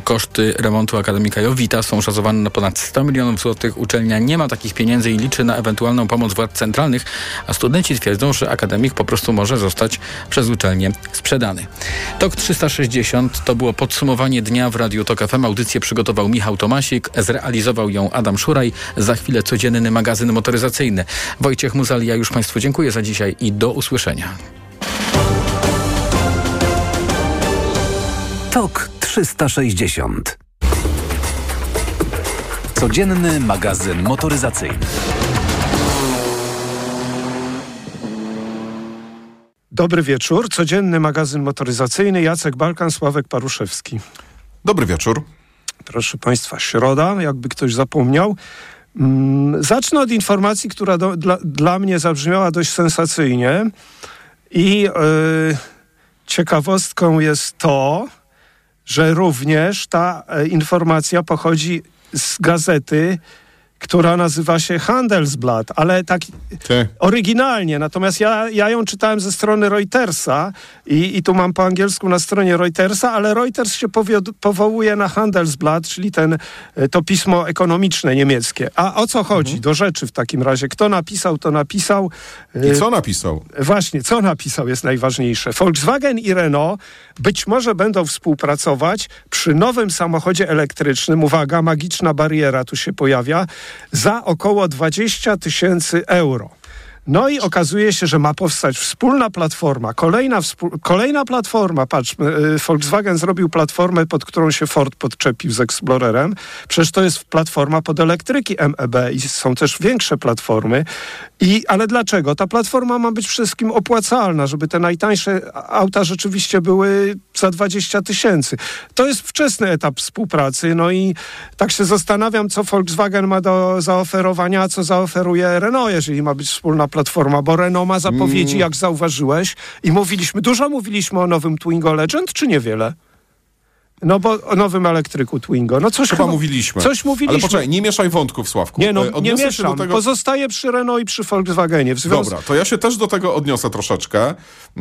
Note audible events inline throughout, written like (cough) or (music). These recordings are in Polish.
koszty remontu Akademika Jowita są szacowane na ponad 100 milionów złotych. Uczelnia nie ma takich pieniędzy i liczy na ewentualną pomoc władz centralnych, a studenci twierdzą, że akademik po prostu może zostać przez uczelnię sprzedany. TOK 360 to było podsumowanie dnia w Radiu TOK FM. Audycję przygotował Michał Tomasik, zrealizował ją Adam Szuraj. Za chwilę codzienny magazyn motoryzacyjny. Wojciech Muzal, ja już Państwu dziękuję za dzisiaj i do usłyszenia. TOK 360. Codzienny magazyn motoryzacyjny. Dobry wieczór. Codzienny magazyn motoryzacyjny. Jacek Balkan, Sławek Paruszewski. Dobry wieczór. Proszę Państwa, środa, jakby ktoś zapomniał. Mm, zacznę od informacji, która do, dla, dla, mnie zabrzmiała dość sensacyjnie. I yy, ciekawostką jest to, że również ta e, informacja pochodzi z gazety która nazywa się Handelsblatt, ale tak Ty. oryginalnie. Natomiast ja, ja ją czytałem ze strony Reutersa i, i tu mam po angielsku na stronie Reutersa, ale Reuters się powołuje na Handelsblatt, czyli ten, e, to pismo ekonomiczne niemieckie. A o co chodzi? Mhm. Do rzeczy w takim razie. Kto napisał, to napisał. I co napisał? Właśnie, co napisał jest najważniejsze. Volkswagen i Renault być może będą współpracować przy nowym samochodzie elektrycznym. Uwaga, magiczna bariera tu się pojawia za około 20 tysięcy euro. No i okazuje się, że ma powstać wspólna platforma, kolejna, kolejna platforma. Patrz, y, Volkswagen zrobił platformę, pod którą się Ford podczepił z Explorerem. Przecież to jest platforma pod elektryki MEB i są też większe platformy. I, ale dlaczego? Ta platforma ma być wszystkim opłacalna, żeby te najtańsze auta rzeczywiście były za 20 tysięcy. To jest wczesny etap współpracy, no i tak się zastanawiam, co Volkswagen ma do zaoferowania, a co zaoferuje Renault, jeżeli ma być wspólna platforma, bo Renault ma zapowiedzi, mm. jak zauważyłeś, i mówiliśmy, dużo mówiliśmy o nowym Twingo Legend, czy niewiele? No bo o nowym elektryku Twingo. No coś chyba, chyba mówiliśmy. Coś mówiliśmy. Ale poczekaj, nie mieszaj wątków, Sławku. Nie, no, e, nie mieszam. Tego... Pozostaję przy Renault i przy Volkswagenie. W związku... Dobra, to ja się też do tego odniosę troszeczkę.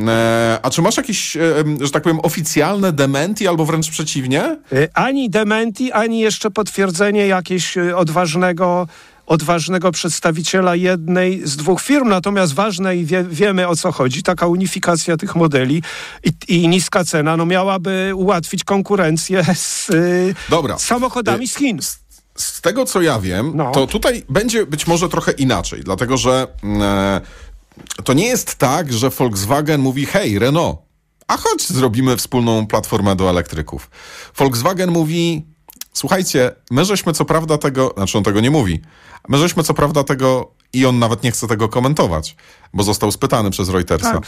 E, a czy masz jakieś, e, że tak powiem, oficjalne dementi albo wręcz przeciwnie? E, ani dementi, ani jeszcze potwierdzenie jakiegoś e, odważnego odważnego przedstawiciela jednej z dwóch firm. Natomiast ważne i wie, wiemy o co chodzi, taka unifikacja tych modeli i, i niska cena no miałaby ułatwić konkurencję z, Dobra. z samochodami y, z Chin. Z, tego co ja wiem, no. to tutaj będzie być może trochę inaczej, dlatego że e, to nie jest tak, że Volkswagen mówi hej Renault, a chodź zrobimy wspólną platformę do elektryków. Volkswagen mówi słuchajcie, my żeśmy co prawda tego, znaczy on tego nie mówi, My żeśmy co prawda tego i on nawet nie chce tego komentować, bo został spytany przez Reutersa. Tak.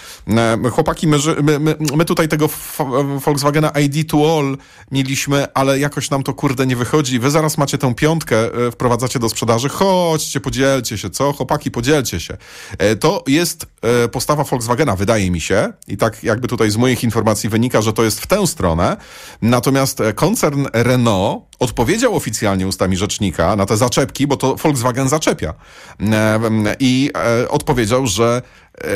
E, chłopaki, my, my, my, my tutaj tego Volkswagena ID to All mieliśmy, ale jakoś nam to kurde nie wychodzi. Wy zaraz macie tę piątkę, e, wprowadzacie do sprzedaży. Chodźcie, podzielcie się, co? Chłopaki, podzielcie się. E, to jest postawa Volkswagena, wydaje mi się, i tak jakby tutaj z moich informacji wynika, że to jest w tę stronę. Natomiast koncern Renault odpowiedział oficjalnie ustami rzecznika na te zaczepki, bo to Volkswagen zaczepia i e, odpowiedział, że e,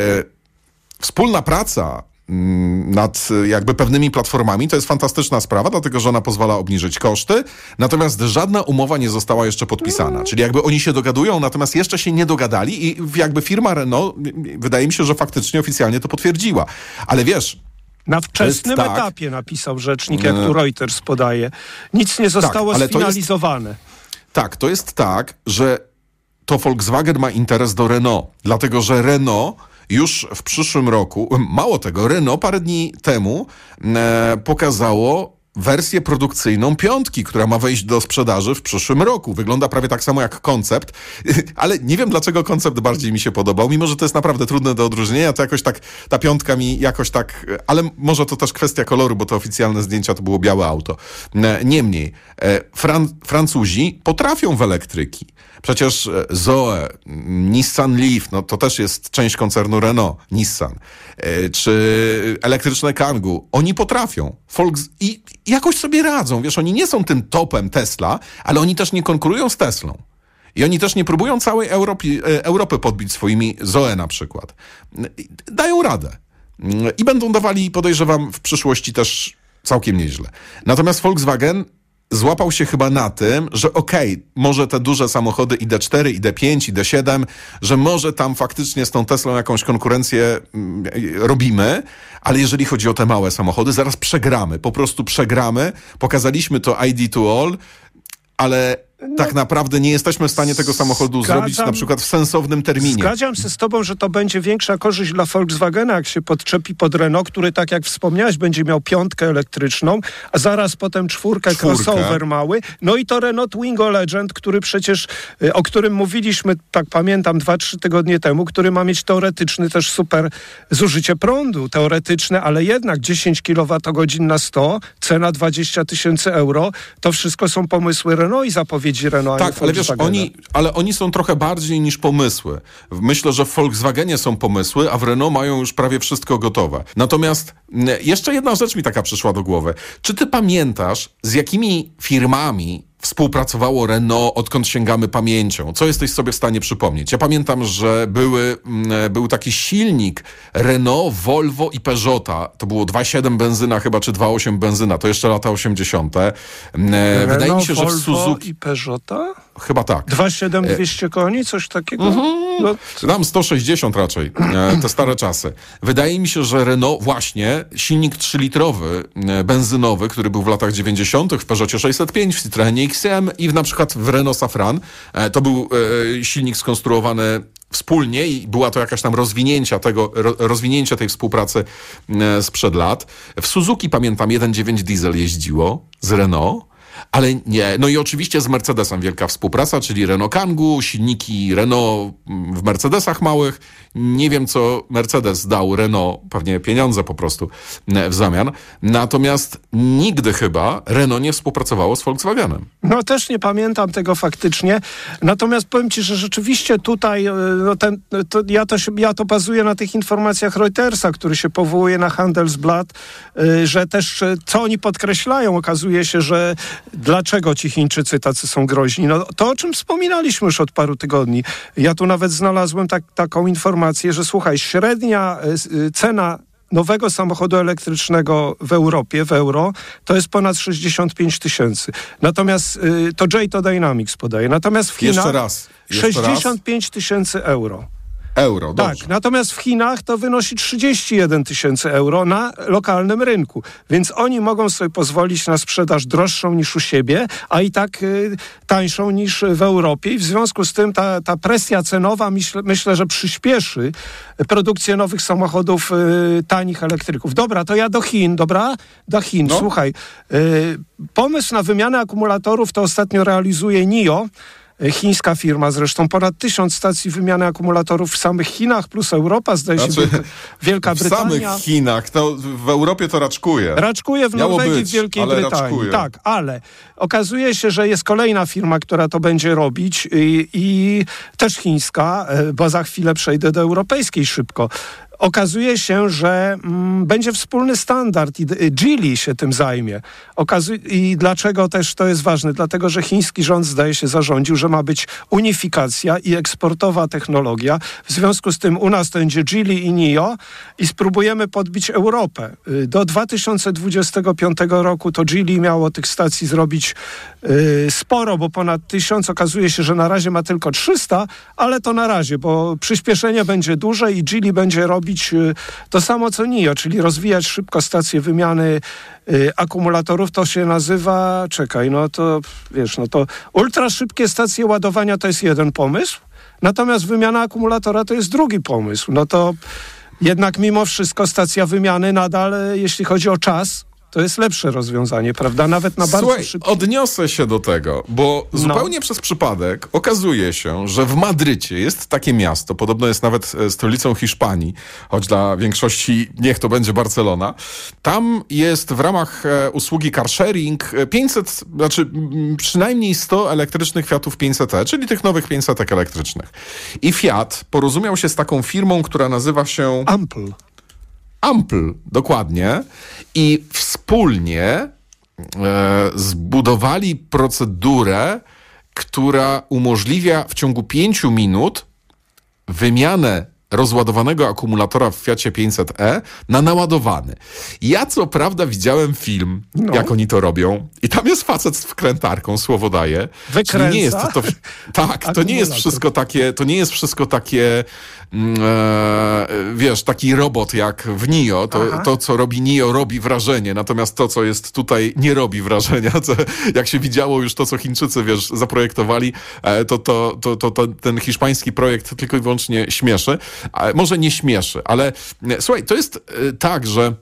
wspólna praca mm, nad jakby pewnymi platformami. To jest fantastyczna sprawa, dlatego że ona pozwala obniżyć koszty, natomiast żadna umowa nie została jeszcze podpisana. Czyli jakby oni się dogadują, natomiast jeszcze się nie dogadali i jakby firma Renault, wydaje mi się, że faktycznie oficjalnie to potwierdziła. Ale wiesz, na wczesnym tak, etapie napisał rzecznik, jak tu Reuters podaje. Nic nie zostało tak, sfinalizowane. Jest, tak, to jest tak, że to Volkswagen ma interes do Renault, dlatego że Renault już w przyszłym roku, mało tego, Renault parę dni temu e, pokazało wersję produkcyjną piątki, która ma wejść do sprzedaży w przyszłym roku. Wygląda prawie tak samo jak koncept, (laughs) ale nie wiem dlaczego koncept bardziej mi się podobał, mimo że to jest naprawdę trudne do odróżnienia, to jakoś tak, ta piątka mi jakoś tak, ale może to też kwestia koloru, bo to oficjalne zdjęcia to było białe auto. E, niemniej, e, Fran Francuzi potrafią w elektryki. Przecież e, Zoe, Nissan Leaf, no to też jest część koncernu Renault, Nissan, czy elektryczne Kangoo. Oni potrafią. Volks i jakoś sobie radzą. Wiesz, oni nie są tym topem Tesla, ale oni też nie konkurują z Teslą. I oni też nie próbują całej Europy, e, Europy podbić swoimi Zoe na przykład. Dają radę. I będą dawali, podejrzewam, w przyszłości też całkiem nieźle. Natomiast Volkswagen złapał się chyba na tym, że okej, okay, może te duże samochody ID4, ID5, ID7, że może tam faktycznie z tą Teslą jakąś konkurencję mm, robimy, ale jeżeli chodzi o te małe samochody, zaraz przegramy, po prostu przegramy. Pokazaliśmy to ID to all, ale no, tak naprawdę nie jesteśmy w stanie tego samochodu zgadzam, zrobić na przykład w sensownym terminie. Zgadzam się z tobą, że to będzie większa korzyść dla Volkswagena, jak się podczepi pod Renault, który tak jak wspomniałeś, będzie miał piątkę elektryczną, a zaraz potem czwórkę, czwórkę. crossover mały. No i to Renault Twingo Legend, który przecież, y, o którym mówiliśmy, tak pamiętam, dwa, trzy tygodnie temu, który ma mieć teoretyczny też super zużycie prądu. Teoretyczne, ale jednak 10 kWh na 100, cena 20 tysięcy euro. To wszystko są pomysły Renault i zapowiedzi Renault. Tak, ale wiesz, oni, ale oni są trochę bardziej niż pomysły. Myślę, że w Volkswagenie są pomysły, a w Renault mają już prawie wszystko gotowe. Natomiast jeszcze jedna rzecz mi taka przyszła do głowy. Czy ty pamiętasz, z jakimi firmami współpracowało Renault, odkąd sięgamy pamięcią. Co jesteś sobie w stanie przypomnieć? Ja pamiętam, że były, mm, był taki silnik Renault, Volvo i Peugeota. To było 2,7 benzyna chyba, czy 2,8 benzyna. To jeszcze lata 80. Mm, e, Renault, Wydaje mi się, że w Suzuki... i Peugeota? Chyba tak. 2,7 200 e, koni, coś takiego? Mhm. No. Tam 160 raczej, e, te stare czasy. Wydaje mi się, że Renault właśnie, silnik 3-litrowy, benzynowy, który był w latach 90. w Peugeotie 605, w Citroenie XM i w, na przykład w Renault Safran. E, to był e, silnik skonstruowany wspólnie i była to jakaś tam rozwinięcia tego, rozwinięcie tej współpracy e, sprzed lat. W Suzuki pamiętam 1.9 diesel jeździło z Renault. Ale nie. No i oczywiście z Mercedesem wielka współpraca, czyli Renault Kangoo, silniki Renault w Mercedesach małych. Nie wiem, co Mercedes dał Renault, pewnie pieniądze po prostu e, w zamian. Natomiast nigdy chyba Renault nie współpracowało z Volkswagenem. No też nie pamiętam tego faktycznie. Natomiast powiem ci, że rzeczywiście tutaj e, no ten, to ja, to się, ja to bazuję na tych informacjach Reutersa, który się powołuje na Handelsblatt, e, że też co oni podkreślają, okazuje się, że Dlaczego ci Chińczycy tacy są groźni? No, to, o czym wspominaliśmy już od paru tygodni. Ja tu nawet znalazłem tak, taką informację, że słuchaj, średnia y, cena nowego samochodu elektrycznego w Europie, w euro, to jest ponad 65 tysięcy. Natomiast y, to J to Dynamics podaje. Natomiast w Chinach Jeszcze raz. Jeszcze 65 tysięcy euro euro. Dobrze. Tak, natomiast w Chinach to wynosi 31 tysięcy euro na lokalnym rynku. Więc oni mogą sobie pozwolić na sprzedaż droższą niż u siebie, a i tak y, tańszą niż w Europie. I w związku z tym ta, ta presja cenowa myśl, myślę, że przyspieszy produkcję nowych samochodów y, tanich elektryków. Dobra, to ja do Chin, dobra? Do Chin. No. Słuchaj, y, pomysł na wymianę akumulatorów to ostatnio realizuje NIO. Chińska firma zresztą, ponad tysiąc stacji wymiany akumulatorów w samych Chinach, plus Europa, zdaje się znaczy, Wielka Brytania. W samych Chinach, to w Europie to raczkuje. Raczkuje w Norwegii, być, w Wielkiej Brytanii. Raczkuje. Tak, ale okazuje się, że jest kolejna firma, która to będzie robić i, i też chińska, e, bo za chwilę przejdę do europejskiej szybko okazuje się, że mm, będzie wspólny standard i Geely się tym zajmie. I dlaczego też to jest ważne? Dlatego, że chiński rząd zdaje się zarządził, że ma być unifikacja i eksportowa technologia. W związku z tym u nas to będzie Geely i NIO i spróbujemy podbić Europę. Y, do 2025 roku to Geely miało tych stacji zrobić y, sporo, bo ponad tysiąc. Okazuje się, że na razie ma tylko 300, ale to na razie, bo przyspieszenie będzie duże i Geely będzie robić robić y, to samo co NIO, czyli rozwijać szybko stacje wymiany y, akumulatorów, to się nazywa, czekaj, no to wiesz, no to ultra szybkie stacje ładowania to jest jeden pomysł, natomiast wymiana akumulatora to jest drugi pomysł. No to jednak mimo wszystko stacja wymiany nadal, jeśli chodzi o czas, to jest lepsze rozwiązanie, prawda? Nawet na bardzo Słuchaj, szybkim... odniosę się do tego, bo no. zupełnie przez przypadek okazuje się, że w Madrycie jest takie miasto, podobno jest nawet e, stolicą Hiszpanii, choć dla większości niech to będzie Barcelona. Tam jest w ramach e, usługi car sharing 500, e, znaczy przynajmniej 100 elektrycznych Fiatów 500e, czyli tych nowych 500 elektrycznych. I Fiat porozumiał się z taką firmą, która nazywa się... Ampl. Ampl, dokładnie. I wspólnie e, zbudowali procedurę, która umożliwia w ciągu pięciu minut wymianę rozładowanego akumulatora w Fiacie 500e na naładowany. Ja co prawda widziałem film, no. jak oni to robią i tam jest facet z wkrętarką, słowo daje. Wykręca? nie jest to, tak, to nie jest wszystko takie, to nie jest wszystko takie wiesz, taki robot jak w Nio, to, to co robi Nio robi wrażenie, natomiast to co jest tutaj nie robi wrażenia. (laughs) Co, jak się widziało już to, co Chińczycy, wiesz, zaprojektowali, e, to, to, to, to, to ten hiszpański projekt tylko i wyłącznie śmieszy. Może nie śmieszy, ale e, słuchaj, to jest e, tak, że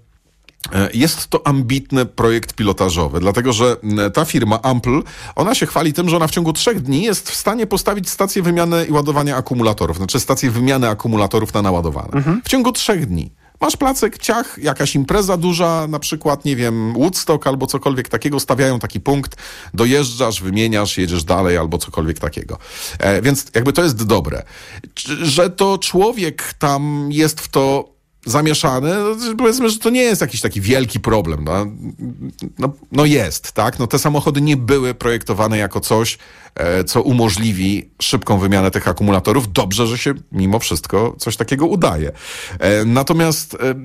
jest to ambitny projekt pilotażowy, dlatego że ta firma Ample, ona się chwali tym, że ona w ciągu trzech dni jest w stanie postawić stację wymiany i ładowania akumulatorów, znaczy stację wymiany akumulatorów na naładowane. Mhm. W ciągu trzech dni. Masz placek, ciach, jakaś impreza duża, na przykład, nie wiem, Woodstock albo cokolwiek takiego, stawiają taki punkt, dojeżdżasz, wymieniasz, jedziesz dalej albo cokolwiek takiego. E, więc jakby to jest dobre. Że to człowiek tam jest w to zamieszany, no, powiedzmy, że to nie jest jakiś taki wielki problem. No, no, no, jest, tak? No te samochody nie były projektowane jako coś, e, co umożliwi szybką wymianę tych akumulatorów. Dobrze, że się mimo wszystko coś takiego udaje. E, natomiast, e, e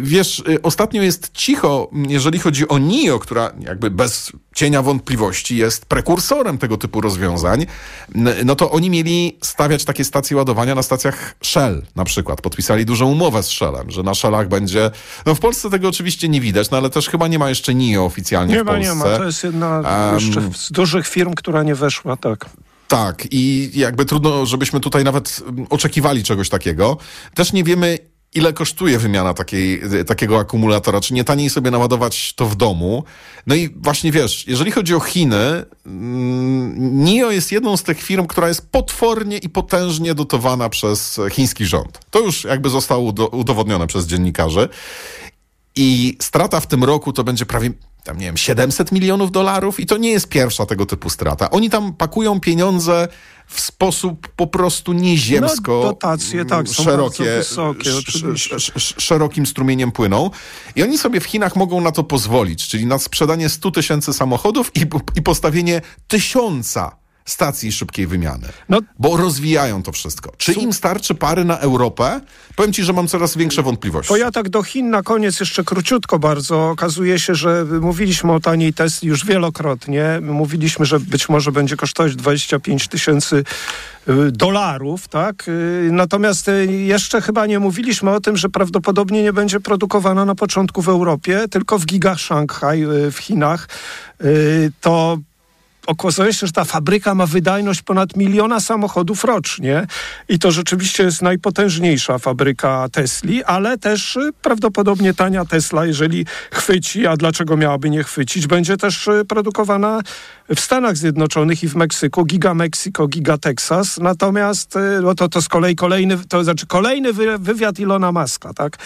wiesz, e, ostatnio jest cicho, jeżeli chodzi o NIO, która jakby bez cienia wątpliwości jest prekursorem tego typu rozwiązań, no to oni mieli stawiać takie stacje ładowania na stacjach Shell na przykład. Podpisali dużą umowę z Shellem, że na Shellach będzie... No w Polsce tego oczywiście nie widać, no ale też chyba nie ma jeszcze NIO oficjalnie nie w Polsce. Nie ma, nie ma. To jest jedna um, z dużych firm, która nie weszła, tak. Tak, i jakby trudno, żebyśmy tutaj nawet oczekiwali czegoś takiego. Też nie wiemy, ile kosztuje wymiana takiej, takiego akumulatora? Czy nie taniej sobie naładować to w domu? No i właśnie wiesz, jeżeli chodzi o Chiny, mm, NIO jest jedną z tych firm, która jest potwornie i potężnie dotowana przez chiński rząd. To już jakby zostało udowodnione przez dziennikarzy. I strata w tym roku to będzie prawie tam nie wiem, 700 milionów dolarów i to nie jest pierwsza tego typu strata. Oni tam pakują pieniądze w sposób po prostu nieziemsko no, dotacje, tak, szerokie, wysokie, szerokim strumieniem płyną. I oni sobie w Chinach mogą na to pozwolić, czyli na sprzedanie 100 tysięcy samochodów i, i postawienie tysiąca stacji szybkiej wymiany. No, bo rozwijają to wszystko. Czy im starczy pary na Europę? Powiem ci, że mam coraz większe wątpliwości. To ja tak do Chin na koniec jeszcze króciutko bardzo. Okazuje się, że mówiliśmy o taniej Tesli już wielokrotnie. Mówiliśmy, że być może będzie kosztować 25 tysięcy y, dolarów, tak? Y, natomiast y, jeszcze chyba nie mówiliśmy o tym, że prawdopodobnie nie będzie produkowana na początku w Europie, tylko w gigach Szanghaj w Chinach. To okazuje się, że ta fabryka ma wydajność ponad miliona samochodów rocznie i to rzeczywiście jest najpotężniejsza fabryka Tesli, ale też y, prawdopodobnie tania Tesla, jeżeli chwyci, a dlaczego miałaby nie chwycić, będzie też y, produkowana w Stanach Zjednoczonych i w Meksyku, Giga Mexico, Giga Texas, natomiast y, no to, to z kolei kolejny, to znaczy kolejny wywiad Ilona Maska, tak?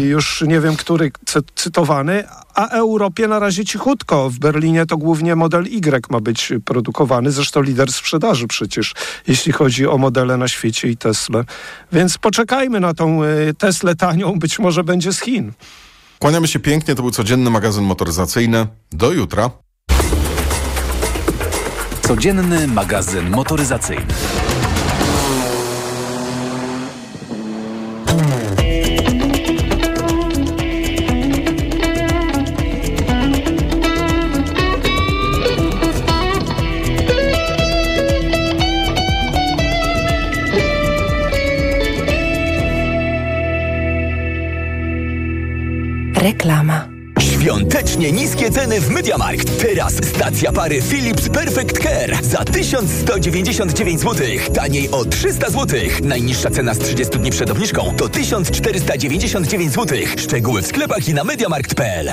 już nie wiem, który cytowany, a Europie na razie cichutko. W Berlinie to głównie model Y ma być produkowany, zresztą lider sprzedaży przecież, jeśli chodzi o modele na świecie i Tesla. Więc poczekajmy na tą y, Teslę tanią, być może będzie z Chin. Kłaniamy się pięknie, to był codzienny magazyn motoryzacyjny. Do jutra. Codzienny magazyn motoryzacyjny. Mediamarkt. Teraz stacja pary Philips Perfect Care za 1199 zł. Taniej o 300 zł. Najniższa cena z 30 dni przed obniżką to 1499 zł. Szczegóły w sklepach i na mediamarkt.pl.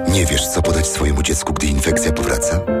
Nie wiesz, co podać swojemu dziecku, gdy infekcja powraca?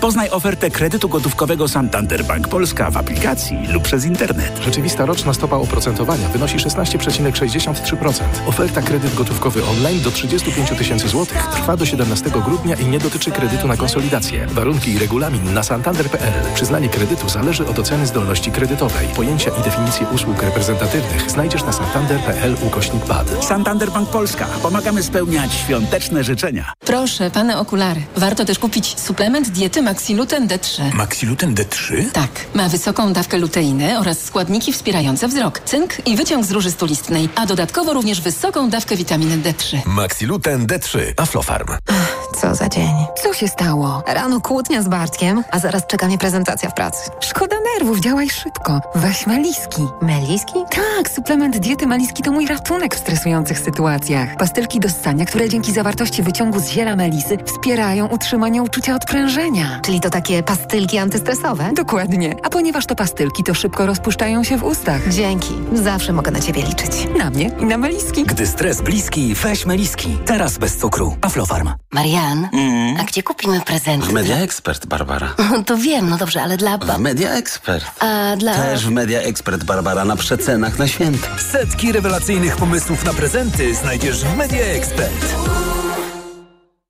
Poznaj ofertę kredytu gotówkowego Santander Bank Polska w aplikacji lub przez internet. Rzeczywista roczna stopa oprocentowania wynosi 16,63%. Oferta kredyt gotówkowy online do 35 tysięcy złotych trwa do 17 grudnia i nie dotyczy kredytu na konsolidację. Warunki i regulamin na santander.pl. Przyznanie kredytu zależy od oceny zdolności kredytowej. Pojęcia i definicje usług reprezentatywnych znajdziesz na santander.pl ukośnik BAD. Santander Bank Polska. Pomagamy spełniać świąteczne życzenia. Proszę, pane okulary. Warto też kupić suplement diety Maxiluten D3. Maxiluten D3? Tak. Ma wysoką dawkę luteiny oraz składniki wspierające wzrok, cynk i wyciąg z róży stulistnej, a dodatkowo również wysoką dawkę witaminy D3. Maxiluten D3. Aflofarm. Co za dzień. Co się stało? Rano kłótnia z Bartkiem, a zaraz czeka mnie prezentacja w pracy. Szkoda nerwów, działaj szybko. Weź Meliski. Meliski? Tak, suplement diety Meliski to mój ratunek w stresujących sytuacjach. Pastylki do ssania, które dzięki zawartości wyciągu z ziela melisy wspierają utrzymanie uczucia odprężenia. Czyli to takie pastylki antystresowe? Dokładnie. A ponieważ to pastylki, to szybko rozpuszczają się w ustach. Dzięki. Zawsze mogę na ciebie liczyć. Na mnie i na Meliski. Gdy stres bliski, weź Meliski. Teraz bez cukru. Aflofarm. Marian, mm. a gdzie kupimy prezenty? W Media Expert, Barbara. (laughs) to wiem, no dobrze, ale dla... W Media Expert. A dla... Też w Media Expert, Barbara, na przecenach na święta. Setki rewelacyjnych pomysłów na prezenty znajdziesz w Media Expert.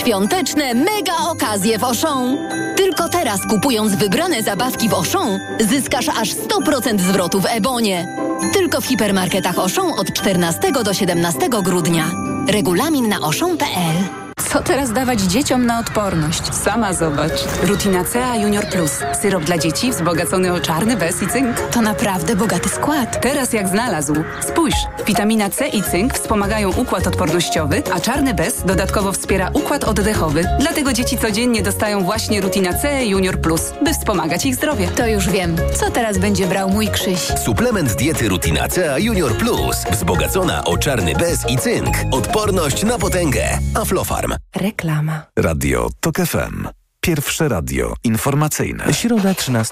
Świąteczne mega okazje w Auchan. Tylko teraz kupując wybrane zabawki w Auchan zyskasz aż 100% zwrotu w Ebonie. Tylko w hipermarketach Auchan od 14 do 17 grudnia. Regulamin na auchan.pl co teraz dawać dzieciom na odporność? Sama zobacz. Rutina CA Junior Plus. Syrop dla dzieci wzbogacony o czarny bez i cynk. To naprawdę bogaty skład. Teraz jak znalazł. Spójrz, witamina C i cynk wspomagają układ odpornościowy, a czarny bez dodatkowo wspiera układ oddechowy. Dlatego dzieci codziennie dostają właśnie Rutina C Junior Plus, by wspomagać ich zdrowie. To już wiem. Co teraz będzie brał mój Krzyś? Suplement diety Rutina CA Junior Plus. Wzbogacona o czarny bez i cynk. Odporność na potęgę. Aflofarm. Reklama. Radio TOK FM. Pierwsze radio informacyjne. Środa 13